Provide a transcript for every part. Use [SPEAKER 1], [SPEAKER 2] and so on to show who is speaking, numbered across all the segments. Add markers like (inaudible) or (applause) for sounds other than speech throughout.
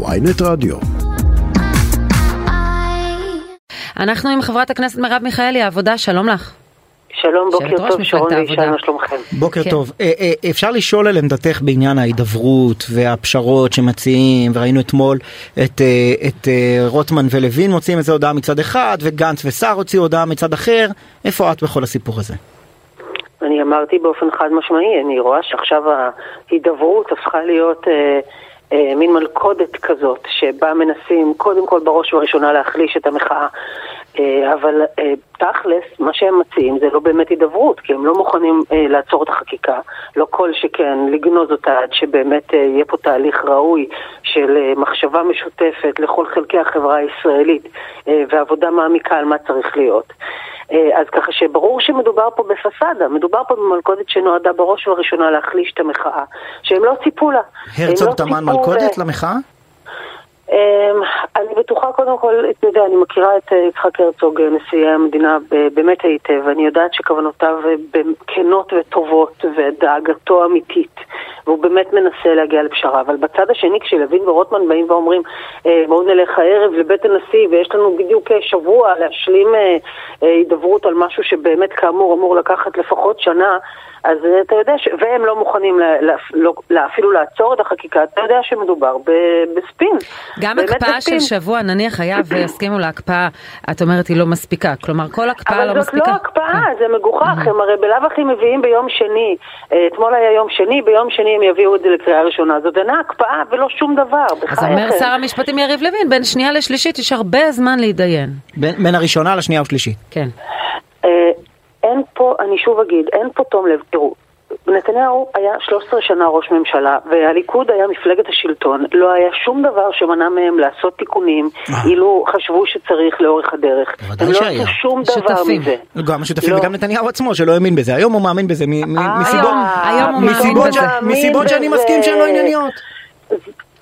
[SPEAKER 1] ויינט רדיו.
[SPEAKER 2] אנחנו עם חברת הכנסת מרב מיכאלי, העבודה, שלום לך.
[SPEAKER 3] שלום, בוקר טוב, שרון מה שלומכם?
[SPEAKER 4] בוקר
[SPEAKER 2] כן.
[SPEAKER 4] טוב. אה, אה, אפשר לשאול על עמדתך בעניין ההידברות והפשרות שמציעים, וראינו אתמול את, אה, את רוטמן ולוין מוציאים איזו הודעה מצד אחד, וגנץ וסער הוציאו הודעה מצד אחר. איפה את בכל הסיפור הזה?
[SPEAKER 3] אני אמרתי באופן חד משמעי, אני רואה שעכשיו ההידברות הפכה להיות אה, מין מלכודת כזאת, שבה מנסים קודם כל בראש ובראשונה להחליש את המחאה. אה, אבל אה, תכלס, מה שהם מציעים זה לא באמת הידברות, כי הם לא מוכנים אה, לעצור את החקיקה, לא כל שכן לגנוז אותה עד שבאמת יהיה פה תהליך ראוי של מחשבה משותפת לכל חלקי החברה הישראלית ועבודה מעמיקה על מה צריך להיות. אז ככה שברור שמדובר פה בפסאדה, מדובר פה במלכודת שנועדה בראש ובראשונה להחליש את המחאה, שהם לא ציפו לה.
[SPEAKER 4] הרצוג
[SPEAKER 3] לא
[SPEAKER 4] טמן מלכודת
[SPEAKER 3] ל-
[SPEAKER 4] למחאה?
[SPEAKER 3] אמ, אני בטוחה קודם כל, אתה יודע, אני מכירה את אה, יצחק הרצוג, אה, נשיא המדינה, באמת היטב, ואני יודעת שכוונותיו אה, כנות וטובות, ודאגתו אמיתית, והוא באמת מנסה להגיע לפשרה, אבל בצד השני, כשלוין ורוטמן באים ואומרים, בואו נלך הערב לבית הנשיא, ויש לנו בדיוק שבוע להשלים הידברות על משהו שבאמת כאמור אמור לקחת לפחות שנה, אז אתה יודע, ש... והם לא מוכנים לה, לא, אפילו לעצור את החקיקה, אתה יודע שמדובר ב, בספין.
[SPEAKER 2] גם הקפאה. של שבוע, נניח היה ויסכימו להקפאה, את אומרת היא לא מספיקה. כלומר, כל הקפאה לא
[SPEAKER 3] אבל זאת
[SPEAKER 2] מספיקה.
[SPEAKER 3] לא הקפאה, זה מגוחך, הם הרי בלאו הכי מביאים ביום שני, אה, אתמול היה יום שני, ביום שני הם יביאו את זה לקריאה ראשונה, זאת אינה הקפאה ולא שום דבר,
[SPEAKER 2] אז. אומר שר המשפטים יריב לוין, בין שנייה לשלישית יש הרבה זמן להתדיין.
[SPEAKER 4] בין בין הראשונה לשנייה ושלישית.
[SPEAKER 2] כן.
[SPEAKER 3] אה, אין פה, אני שוב אגיד, אין פה תום לב. תראו, נתניהו היה 13 שנה ראש ממשלה, והליכוד היה מפלגת השלטון. לא היה שום דבר שמנע מהם לעשות תיקונים, אילו חשבו שצריך לאורך הדרך.
[SPEAKER 4] בוודאי
[SPEAKER 3] הם לא. עשו שום דבר. מזה.
[SPEAKER 4] גם השותפים
[SPEAKER 3] לא.
[SPEAKER 4] וגם נתניהו עצמו שלא האמין בזה. היום הוא מאמין בזה
[SPEAKER 3] אה,
[SPEAKER 4] מסיבות שאני מסכים. שהן לא ענייניות.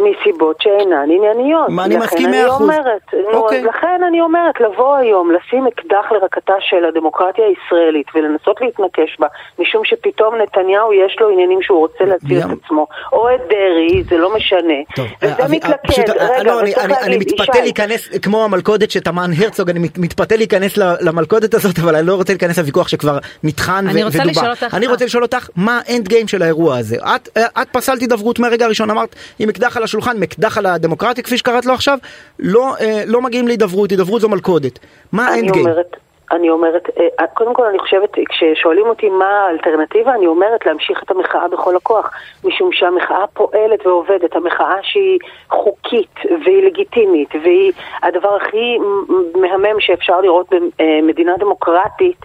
[SPEAKER 3] מסיבות שאינן ענייניות.
[SPEAKER 4] מה, אני מסכים
[SPEAKER 3] אני
[SPEAKER 4] מאה אחוז.
[SPEAKER 3] אומרת, נו,
[SPEAKER 4] אוקיי.
[SPEAKER 3] אז לכן אני אומרת, לבוא היום, לשים אקדח לרקתה של הדמוקרטיה הישראלית ולנסות להתנקש בה, משום שפתאום נתניהו יש לו עניינים שהוא רוצה להציל
[SPEAKER 4] ים.
[SPEAKER 3] את עצמו, או את דרעי, זה לא משנה.
[SPEAKER 4] טוב,
[SPEAKER 3] וזה
[SPEAKER 4] אבי-
[SPEAKER 3] מתלכד,
[SPEAKER 4] פשוט,
[SPEAKER 3] רגע,
[SPEAKER 4] לא,
[SPEAKER 3] אבל
[SPEAKER 4] אני, אני, אני מתפתה
[SPEAKER 3] ישי,
[SPEAKER 4] להיכנס, כמו המלכודת שטמן הרצוג, אני מת- מתפתה להיכנס ל- למלכודת הזאת, אבל אני לא רוצה להיכנס לוויכוח שכבר נטחן
[SPEAKER 2] אני
[SPEAKER 4] ו-
[SPEAKER 2] רוצה
[SPEAKER 4] ודובר.
[SPEAKER 2] לשאול אותך-
[SPEAKER 4] אני רוצה לשאול אותך, מה האנד גיים של האירוע הזה? את, את פסלת הידברות מהרגע הראשון, אמרת, עם אקדח על השולחן, עם אקדח על הדמוקרטיה, כפי שקראת לו עכשיו, לא, אה, לא מגיעים להידברות, הידברות זו מלכודת. מה
[SPEAKER 3] אני
[SPEAKER 4] האנד גיים?
[SPEAKER 3] אומרת, אני אומרת, אה, קודם כל אני חושבת, כששואלים אותי מה האלטרנטיבה, אני אומרת להמשיך את המחאה בכל הכוח, משום שהמחאה פועלת ועובדת, המחאה שהיא חוקית והיא לגיטימית והיא הדבר הכי מהמם שאפשר לראות במדינה דמוקרטית,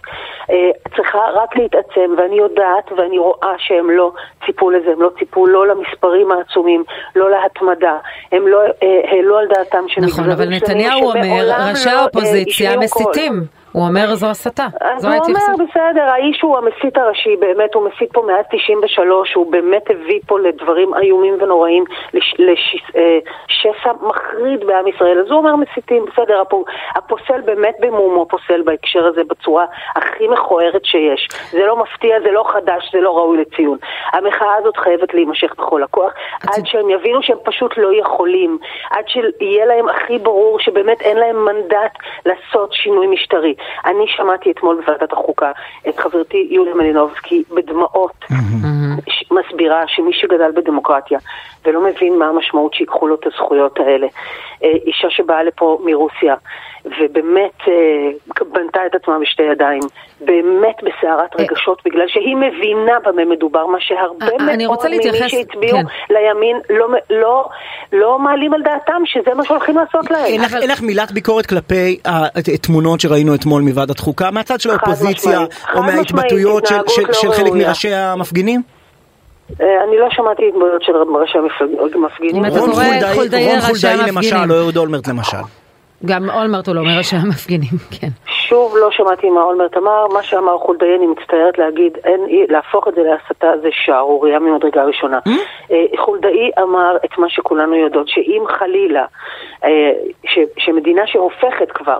[SPEAKER 3] אה, צריכה רק להתעצם, ואני יודעת ואני רואה שהם לא ציפו לזה, הם לא ציפו לא למספרים העצומים, לא להתמדה, הם לא אה, העלו על דעתם
[SPEAKER 2] נכון,
[SPEAKER 3] שמגזרים
[SPEAKER 2] אבל
[SPEAKER 3] שלמים
[SPEAKER 2] נתניהו אומר, ראשי
[SPEAKER 3] לא, אה,
[SPEAKER 2] האופוזיציה. מסיתים. הוא אומר זו הסתה.
[SPEAKER 3] אז הוא אומר. בסדר, האיש הוא המסית הראשי, באמת, הוא מסית פה מאז 93, הוא באמת הביא פה לדברים איומים ונוראים, לשסע מחריד בעם ישראל. אז הוא אומר מסיתים, בסדר, הפו- הפוסל באמת במומו פוסל בהקשר הזה בצורה הכי מכוערת שיש. זה לא מפתיע, זה לא חדש, זה לא ראוי לציון. המחאה הזאת חייבת להימשך בכל הכוח, עד שהם יבינו שהם פשוט לא יכולים, עד שיהיה להם הכי ברור שבאמת אין להם מנדט לעשות שינוי משטרי. אני שמעתי אתמול בוועדת החוקה את חברתי יוליה מלינובסקי בדמעות מסבירה שמי שגדל בדמוקרטיה ולא מבין מה המשמעות שיקחו לו את הזכויות האלה, אה, אישה שבאה לפה מרוסיה ובאמת אה, בנתה את עצמה בשתי ידיים, באמת בסערת רגשות, בגלל שהיא מבינה במה מדובר, מה שהרבה
[SPEAKER 2] אה, אני
[SPEAKER 3] מאוד
[SPEAKER 2] רוצה
[SPEAKER 3] ממי
[SPEAKER 2] להתייחס-
[SPEAKER 3] שהצביעו
[SPEAKER 2] כן.
[SPEAKER 3] לימין לא, לא, לא מעלים על דעתם שזה מה שהולכים לעשות להם.
[SPEAKER 4] אין לך, אין לך מילת ביקורת כלפי התמונות שראינו אתמול מוועדת חוקה, מהצד של האופוזיציה, או מההתבטאויות של,
[SPEAKER 3] לא
[SPEAKER 4] חלק. מראשי המפגינים?
[SPEAKER 3] אה, אני לא שמעתי התבטאויות של ראשי המפג- המפגינים.
[SPEAKER 4] רון חולדאי, למשל. או אהוד אולמרט למשל.
[SPEAKER 2] גם אולמרט הוא לא אומר ראשי המפגינים, כן.
[SPEAKER 3] שוב לא שמעתי מה אולמרט אמר, מה שאמר חולדאי, אני מצטערת להגיד, אין, להפוך את זה להסתה זה שערורייה ממדרגה ראשונה. אה, חולדאי אמר את מה שכולנו יודעות, שאם חלילה, אה, ש, שמדינה שהופכת כבר,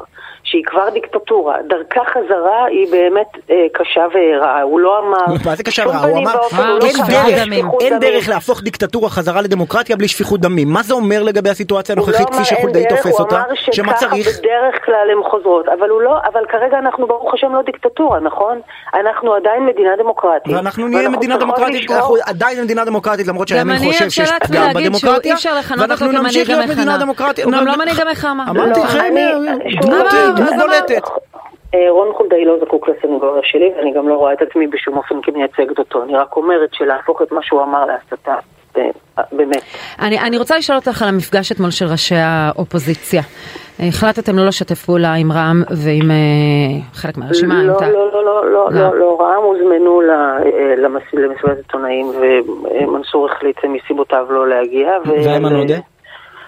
[SPEAKER 3] שהיא כבר דיקטטורה, דרכה חזרה היא באמת אה, קשה ורעה. הוא לא אמר...
[SPEAKER 4] מה זה קשה ורעה? הוא אמר,
[SPEAKER 2] אה,
[SPEAKER 3] לא
[SPEAKER 4] אין דרך, אין. דרך להפוך דיקטטורה חזרה לדמוקרטיה בלי שפיכות דמים. מה זה אומר לגבי הסיטואציה
[SPEAKER 3] לא
[SPEAKER 4] הנוכחית
[SPEAKER 3] אמר
[SPEAKER 4] כפי
[SPEAKER 3] אין
[SPEAKER 4] שחולדאי
[SPEAKER 3] דרך,
[SPEAKER 4] תופס אותה?
[SPEAKER 3] הוא אמר
[SPEAKER 4] שמה
[SPEAKER 3] שככה
[SPEAKER 4] צריך?
[SPEAKER 3] בדרך כלל הן חוזרות, אבל הוא לא, אבל כרגע אנחנו ברוך השם לא דיקטטורה, נכון? אנחנו עדיין מדינה דמוקרטית.
[SPEAKER 4] ואנחנו נהיה מדינה דמוקרטית, אנחנו עדיין מדינה דמוקרטית למרות שהימין חושב שיש פגם בדמוקרטיה,
[SPEAKER 2] אי אפשר לכנות אותו
[SPEAKER 4] ואנחנו נמשיך להיות מדינה. דמוקרטית.
[SPEAKER 2] הוא גם לא מנהיג המחאה.
[SPEAKER 4] אמרתי
[SPEAKER 2] לא.
[SPEAKER 4] לכם,
[SPEAKER 3] אני-
[SPEAKER 4] דמות
[SPEAKER 2] למה?
[SPEAKER 4] בולטת.
[SPEAKER 3] אה, רון חולדאי לא זקוק לסנגוריה שלי, ואני גם לא רואה את עצמי בשום אופן כמייצגת אותו. אני רק אומרת שלהפוך את מה שהוא אמר להסתה, אה, באמת.
[SPEAKER 2] אני, אני רוצה לשאול אותך על המפגש אתמול של ראשי האופוזיציה. החלטתם לא לשתף פעולה עם רע"מ ועם אה, חלק מהרשימה,
[SPEAKER 3] לא. לא, לא, לא, לא,
[SPEAKER 2] לא.
[SPEAKER 3] לא, לא, רע"מ הוזמנו למסיבת עיתונאים, ומנסור החליט מסיבותיו לא להגיע. ו-
[SPEAKER 4] ואיימן עודה?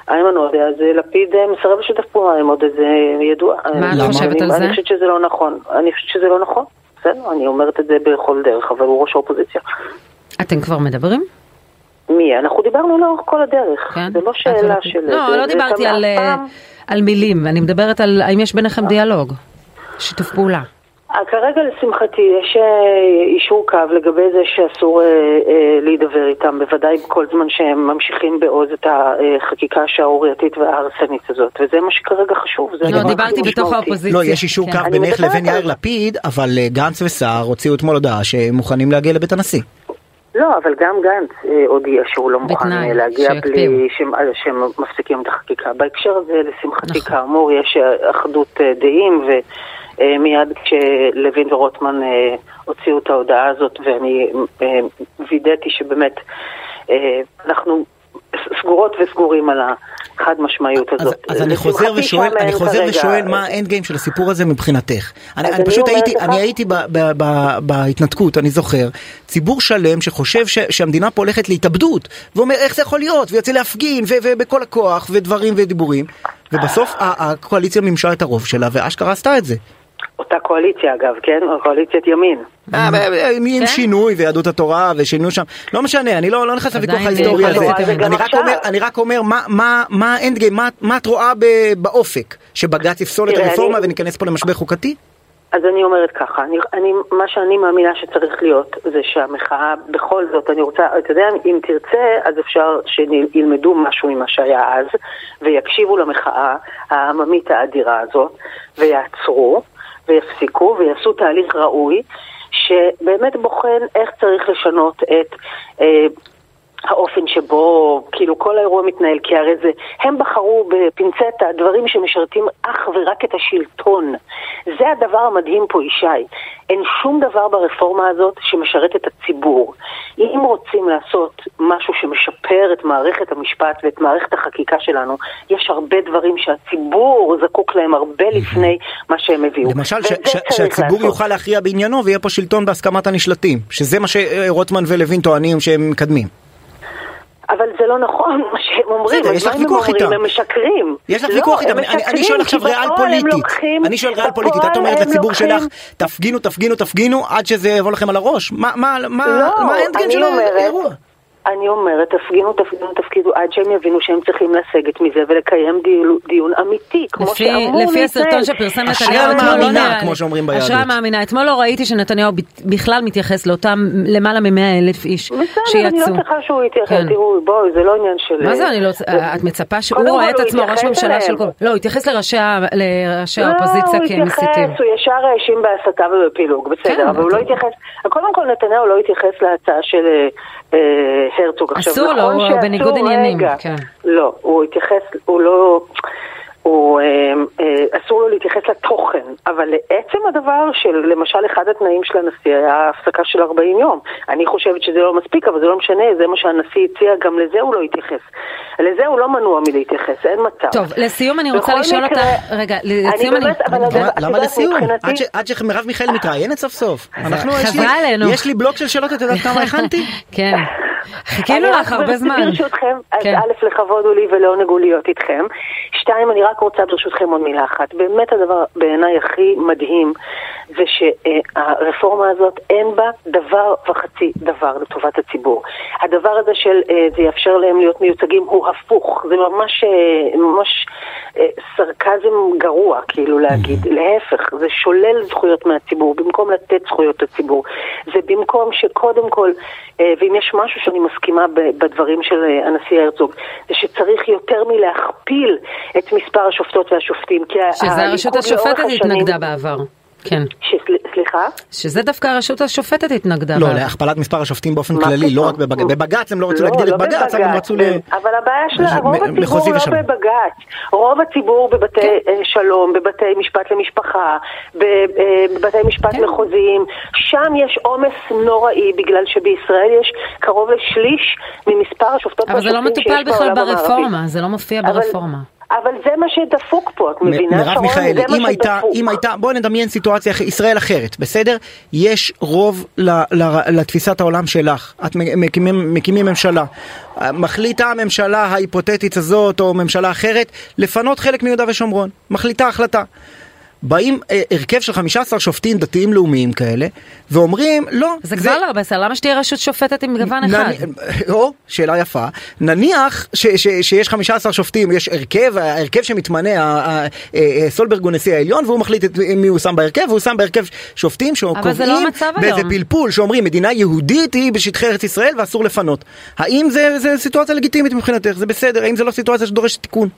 [SPEAKER 3] איימן עודה, אז אה, לפיד אה, מסרב לשתף פעולה עם עודה, זה ידוע.
[SPEAKER 2] מה את
[SPEAKER 3] אה,
[SPEAKER 2] חושבת על זה?
[SPEAKER 3] אני חושבת שזה לא נכון. אני חושבת שזה לא נכון. בסדר, אני אומרת את זה בכל דרך, אבל הוא ראש האופוזיציה.
[SPEAKER 2] אתם כבר מדברים?
[SPEAKER 3] מי? אנחנו דיברנו לאורך כל הדרך.
[SPEAKER 2] כן?
[SPEAKER 3] זה לא שאלה. של...
[SPEAKER 2] לא,
[SPEAKER 3] זה-
[SPEAKER 2] לא
[SPEAKER 3] זה
[SPEAKER 2] דיברתי אה,
[SPEAKER 3] פעם-
[SPEAKER 2] על מילים, אני מדברת על האם יש ביניכם דיאלוג, שיתוף פעולה.
[SPEAKER 3] אה, כרגע לשמחתי יש אה, אישור קו לגבי זה שאסור אה, אה, להידבר איתם, בוודאי כל זמן שהם ממשיכים בעוז את החקיקה השערורייתית וההרסנית הזאת, וזה מה שכרגע חשוב.
[SPEAKER 2] לא, דיברתי בתוך. האופוזיציה.
[SPEAKER 4] לא, יש אישור
[SPEAKER 2] כן.
[SPEAKER 4] קו בינך לבין יאיר. לפיד, אבל אה, גנץ וסער הוציאו אתמול הודעה שהם מוכנים להגיע לבית הנשיא.
[SPEAKER 3] לא, אבל גם גנץ אה, הודיע שהוא לא מוכן
[SPEAKER 2] בתנאי
[SPEAKER 3] להגיע. בלי שהם, אה, שהם מפסיקים את החקיקה. בהקשר הזה, לשמחתי
[SPEAKER 2] נכון.
[SPEAKER 3] כאמור, יש אחדות אה, דעים, ומיד כשלוין ורוטמן אה, הוציאו את ההודעה הזאת, ואני אה, וידאתי שבאמת אה, אנחנו סגורות וסגורים על החד משמעיות
[SPEAKER 4] אז,
[SPEAKER 3] הזאת.
[SPEAKER 4] אז אני חוזר ושואל, אני חוזר
[SPEAKER 3] כרגע-
[SPEAKER 4] ושואל מה האנד גיים של הסיפור הזה מבחינתך. אני,
[SPEAKER 3] אז
[SPEAKER 4] אני פשוט הייתי,
[SPEAKER 3] לך-
[SPEAKER 4] אני הייתי ב, ב, ב, בהתנתקות, אני זוכר, ציבור שלם שחושב ש, שהמדינה פה הולכת להתאבדות, ואומר איך זה יכול להיות, ויוצא להפגין, ו, ובכל הכוח, ודברים ודיבורים, ובסוף הקואליציה מימשה את הרוב שלה, ואשכרה עשתה את זה.
[SPEAKER 3] אותה קואליציה אגב, כן? קואליציית ימין.
[SPEAKER 4] אה, עם
[SPEAKER 2] כן?
[SPEAKER 4] שינוי ויהדות התורה ושינו שם, לא משנה, אני לא לא נכנס לוויכוח ההיסטורי הזה, אני רק. אומר, אני רק אומר מה- מה- מה האנד גיים, מה- מה את רואה ב- באופק, שבג"ץ יפסול את הרפורמה
[SPEAKER 3] אני-
[SPEAKER 4] וניכנס פה למשבר חוקתי?
[SPEAKER 3] אז אני אומרת ככה, אני, אני, מה שאני מאמינה שצריך להיות זה שהמחאה, בכל זאת, אני רוצה, אתה יודע, אם תרצה, אז אפשר שילמדו משהו ממה שהיה אז, ויקשיבו למחאה העממית האדירה הזאת, ויעצרו, ויפסיקו, ויעשו תהליך ראוי, שבאמת בוחן איך צריך לשנות את... אה, האופן שבו כאילו כל האירוע מתנהל, כי הרי זה, הם בחרו בפינצטה דברים שמשרתים אך ורק את השלטון. זה הדבר המדהים פה, ישי. אין שום דבר ברפורמה הזאת שמשרת את הציבור. אם רוצים לעשות משהו שמשפר את מערכת המשפט ואת מערכת החקיקה שלנו, יש הרבה דברים שהציבור זקוק להם הרבה לפני מה שהם הביאו.
[SPEAKER 4] למשל, שהציבור. יוכל להכריע בעניינו ויהיה פה שלטון בהסכמת הנשלטים, שזה מה שרוטמן ולוין טוענים שהם מקדמים.
[SPEAKER 3] אבל זה לא נכון (laughs) מה שהם אומרים,
[SPEAKER 4] בסדר, יש לך ויכוח? איתם.
[SPEAKER 3] הם משקרים.
[SPEAKER 4] יש לך
[SPEAKER 3] לא,
[SPEAKER 4] ויכוח איתם, אני- שואל עכשיו ריאל
[SPEAKER 3] בפועל הם
[SPEAKER 4] פוליטי,
[SPEAKER 3] לוקחים-
[SPEAKER 4] אני שואל ריאל פוליטית, את אומרת לציבור שלך, תפגינו, תפגינו, תפגינו, עד שזה יבוא לכם על הראש, מה- מה מה-
[SPEAKER 3] לא,
[SPEAKER 4] מה האנד גיים
[SPEAKER 3] אני
[SPEAKER 4] של האירוע?
[SPEAKER 3] אני אומרת, תפגינו, תפגינו, תפגינו, עד שהם יבינו שהם צריכים לסגת מזה ולקיים דיון, דיון אמיתי, כמו
[SPEAKER 2] לפי,
[SPEAKER 3] שאמור
[SPEAKER 2] לפי הסרטון. שפרסם נתניהו אתמול, לא
[SPEAKER 4] המאמינה,
[SPEAKER 2] נראה.
[SPEAKER 4] כמו שאומרים ביהדות.
[SPEAKER 2] אשרי המאמינה. אתמול לא ראיתי שנתניהו בכלל מתייחס לאותם למעלה מ-100 אלף איש
[SPEAKER 3] בסדר, אני
[SPEAKER 2] שיצאו.
[SPEAKER 3] לא צריכה שהוא יתייחס,
[SPEAKER 2] כן.
[SPEAKER 3] תראו, בואי, זה לא עניין של...
[SPEAKER 2] מה זה אני לא... את מצפה שהוא רואה את עצמו ראש ממשלה של. כל... לא, הוא התייחס לראשי
[SPEAKER 3] לא,
[SPEAKER 2] האופוזיציה
[SPEAKER 3] הוא
[SPEAKER 2] כמסיתים.
[SPEAKER 3] הוא ישר האשים בהסתה ובפילוג, בסדר,
[SPEAKER 2] כן,
[SPEAKER 3] אבל הוא לא התייחס, קודם כל נתניהו לא התייחס להצעה של אה, אה, הרצוג. עכשיו,
[SPEAKER 2] אסור לו,
[SPEAKER 3] נכון
[SPEAKER 2] הוא בניגוד עניינים,
[SPEAKER 3] רגע,
[SPEAKER 2] כן.
[SPEAKER 3] לא, הוא התייחס, הוא לא... הוא, אה, אה, אסור לו להתייחס לתוכן, אבל לעצם הדבר של, למשל, אחד התנאים של הנשיא היה הפסקה של 40 יום. אני חושבת שזה לא מספיק, אבל זה לא משנה, זה מה שהנשיא הציע, גם לזה הוא לא התייחס. לזה הוא לא מנוע מלהתייחס, אין מצב.
[SPEAKER 2] טוב, לסיום אני רוצה לשאול
[SPEAKER 3] מקרה,
[SPEAKER 2] אותך, רגע, לסיום אני...
[SPEAKER 3] באמת, אבל. הדבר-
[SPEAKER 4] למה- לסיום?
[SPEAKER 3] מבחינתי-
[SPEAKER 4] עד ש- עד שמרב מיכאלי מתראיינת סוף סוף. אנחנו, יש לי-. יש לי בלוק של שאלות, את יודעת כמה הכנתי? (laughs)
[SPEAKER 2] כן. חיכינו
[SPEAKER 3] אני
[SPEAKER 2] לך הרבה זמן.
[SPEAKER 3] ברשותכם, אז
[SPEAKER 2] כן.
[SPEAKER 3] א', לכבוד הוא לי ולעונג הוא להיות איתכם. שתיים, אני רק רוצה ברשותכם עוד מילה אחת. באמת הדבר בעיניי הכי מדהים זה שהרפורמה הזאת אין בה דבר וחצי דבר לטובת הציבור. הדבר הזה של אה, זה יאפשר להם להיות מיוצגים הוא הפוך, זה ממש, אה, ממש אה, סרקזם גרוע כאילו להגיד, להפך, זה שולל זכויות מהציבור במקום לתת זכויות לציבור. זה במקום שקודם כל, ואם יש משהו שאני מסכימה בדברים של הנשיא הרצוג, זה שצריך יותר מלהכפיל את מספר השופטות והשופטים.
[SPEAKER 2] שזה הרשות השופטת התנגדה בעבר. כן.
[SPEAKER 3] סליחה?
[SPEAKER 2] שזה דווקא הרשות השופטת התנגדה.
[SPEAKER 4] לא, להכפלת מספר השופטים באופן כללי, לא רק בבג"ץ. בבג"ץ הם לא רצו להגדיל את לא בג"ץ, אבל הם רצו ל...
[SPEAKER 3] אבל הבעיה שלה, רוב הציבור לא בבג"ץ. רוב הציבור בבתי כן. אה, שלום, בבתי משפט למשפחה, אה, בבתי משפט כן. מחוזיים, שם יש עומס נוראי, בגלל שבישראל יש קרוב לשליש ממספר השופטות
[SPEAKER 2] והשופטים שיש בעולם המערבי. אבל זה לא מטופל בכלל ברפורמה, זה לא מופיע ברפורמה.
[SPEAKER 3] אבל זה מה שדפוק פה, את מבינה?
[SPEAKER 4] מרב מיכאלי, אם הייתה, אם הייתה, בואי נדמיין סיטואציה, ישראל אחרת, בסדר? יש רוב לתפיסת העולם שלך, את מקימים, מקימים ממשלה. מחליטה הממשלה ההיפותטית הזאת, או ממשלה אחרת, לפנות חלק מיהודה ושומרון. מחליטה החלטה. באים אה, הרכב של 15 שופטים דתיים לאומיים כאלה, ואומרים, לא.
[SPEAKER 2] זה, זה כבר לא בסדר, למה שתהיה רשות שופטת עם גוון נ... אחד? (laughs)
[SPEAKER 4] או, שאלה יפה. נניח ש, ש, שיש 15 שופטים, יש הרכב, ההרכב שמתמנה, אה, סולברג הוא נשיא העליון, והוא מחליט את מי הוא שם בהרכב, והוא שם בהרכב שופטים שקובעים
[SPEAKER 2] לא
[SPEAKER 4] באיזה פלפול, שאומרים מדינה יהודית היא בשטחי ארץ ישראל ואסור לפנות. האם זה, זה סיטואציה לגיטימית מבחינתך? זה בסדר? האם זה לא סיטואציה שדורשת תיקון?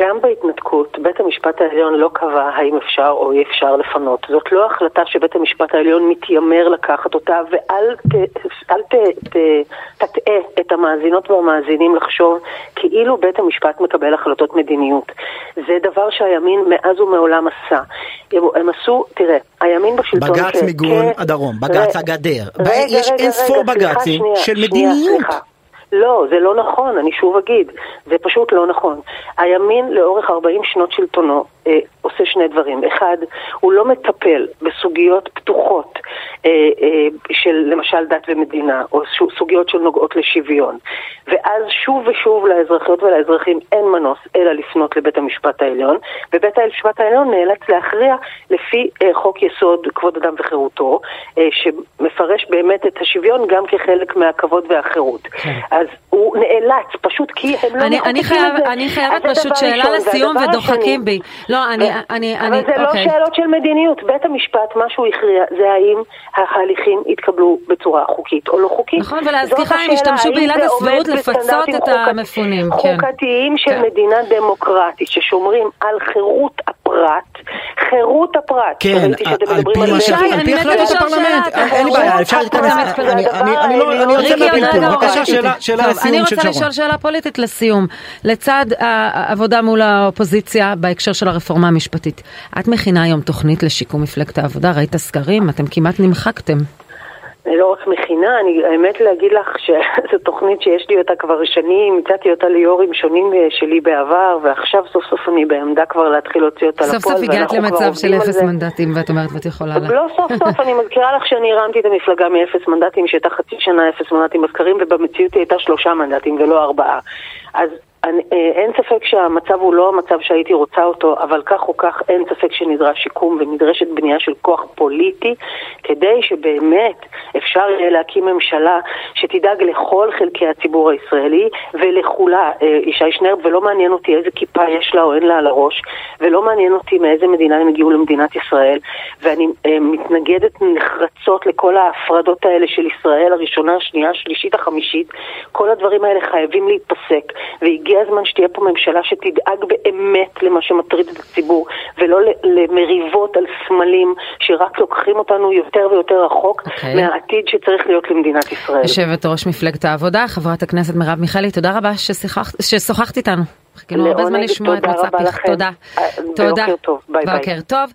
[SPEAKER 3] גם בהתנתקות, בית המשפט העליון לא קבע האם אפשר או אי אפשר לפנות. זאת לא החלטה שבית המשפט העליון מתיימר לקחת אותה, ואל ת, אל ת, ת, תטעה את המאזינות והמאזינים לחשוב כאילו בית המשפט מקבל החלטות מדיניות. זה דבר שהימין מאז ומעולם עשה. הם עשו, תראה, הימין בשלטון...
[SPEAKER 4] בג"ץ מיגון הדרום, בג"ץ הגדר. יש אין ספור בג"צים של מדיניות. שנייה, סליחה.
[SPEAKER 3] לא, זה לא נכון, אני שוב אגיד, זה פשוט לא נכון. הימין לאורך 40 שנות שלטונו אה, עושה שני דברים. אחד, הוא לא מטפל בסוגיות פתוחות של למשל דת ומדינה, או סוגיות שנוגעות לשוויון. ואז שוב ושוב לאזרחיות ולאזרחים אין מנוס אלא לפנות לבית המשפט העליון, ובית המשפט העליון נאלץ להכריע לפי אה, חוק יסוד כבוד אדם וחירותו, אה, שמפרש באמת את השוויון גם כחלק מהכבוד והחירות. כן. אז הוא נאלץ, פשוט כי הם לא
[SPEAKER 2] אני, אני חייב, את זה. אני חייבת פשוט שאלה לסיום ודוחקים בי. לא, אני, אני,
[SPEAKER 3] אני, אבל זה לא אוקיי. שאלות של מדיניות. בית המשפט, מה שהוא הכריע, זה האם ההליכים יתקבלו בצורה חוקית או לא חוקית.
[SPEAKER 2] נכון, ולהזכירך הם השתמשו בעילת הסבירות לפצות את המפונים.
[SPEAKER 3] כן. חוקתיים של כן. מדינה דמוקרטית, ששומרים על חירות הפרט, חירות הפרט.
[SPEAKER 4] כן, על פי החלטת הפרלמנט, אין לי בעיה, אפשר להתכנס, אני לא יוצא מהפלפול, בבקשה שאלה לסיום
[SPEAKER 2] אני רוצה לשאול שאלה פוליטית לסיום, לצד העבודה מול האופוזיציה בהקשר של הרפורמה המשפטית, את מכינה היום תוכנית לשיקום מפלגת העבודה, ראית סקרים, אתם כמעט נמחקתם.
[SPEAKER 3] לא רק מכינה, אני האמת להגיד לך שזו תוכנית שיש לי אותה כבר שנים, הצעתי אותה ליו"רים שונים אה, שלי בעבר, ועכשיו סוף סוף אני בעמדה כבר להתחיל להוציא אותה לפועל.
[SPEAKER 2] סוף סוף הגעת למצב של אפס מנדטים ואת אומרת ואת יכולה לה.
[SPEAKER 3] לא סוף סוף, אני מזכירה לך שאני הרמתי את המפלגה מאפס מנדטים, שהייתה חצי שנה אפס מנדטים בסקרים, ובמציאות היא הייתה שלושה מנדטים ולא ארבעה. אז אני, אה, אין ספק שהמצב הוא לא המצב שהייתי רוצה אותו, אבל כך או כך אין ספק שנדרש שיקום ונדרשת בנייה של כוח פוליטי כדי שבאמת אפשר יהיה להקים ממשלה שתדאג לכל חלקי הציבור הישראלי ולכולה, אה, ישי שנרב, ולא מעניין אותי איזה כיפה יש לה או אין לה על הראש, ולא מעניין אותי מאיזה מדינה הם הגיעו למדינת ישראל, ואני אה, מתנגדת נחרצות לכל ההפרדות האלה של ישראל הראשונה, השנייה, השלישית, החמישית, כל הדברים האלה חייבים להיפסק, והגיע הגיע הזמן שתהיה פה ממשלה שתדאג באמת למה שמטריד את הציבור, ולא למריבות על סמלים שרק לוקחים אותנו יותר ויותר רחוק okay. אוקיי. מהעתיד שצריך להיות למדינת ישראל.
[SPEAKER 2] יושבת ראש מפלגת העבודה, חברת הכנסת מרב מיכאלי, תודה רבה ששוחחת איתנו. חיכינו הרבה זמן לשמוע את מצע פיך. תודה.
[SPEAKER 3] תודה. בוקר טוב. ביי ביי. בוקר
[SPEAKER 2] טוב.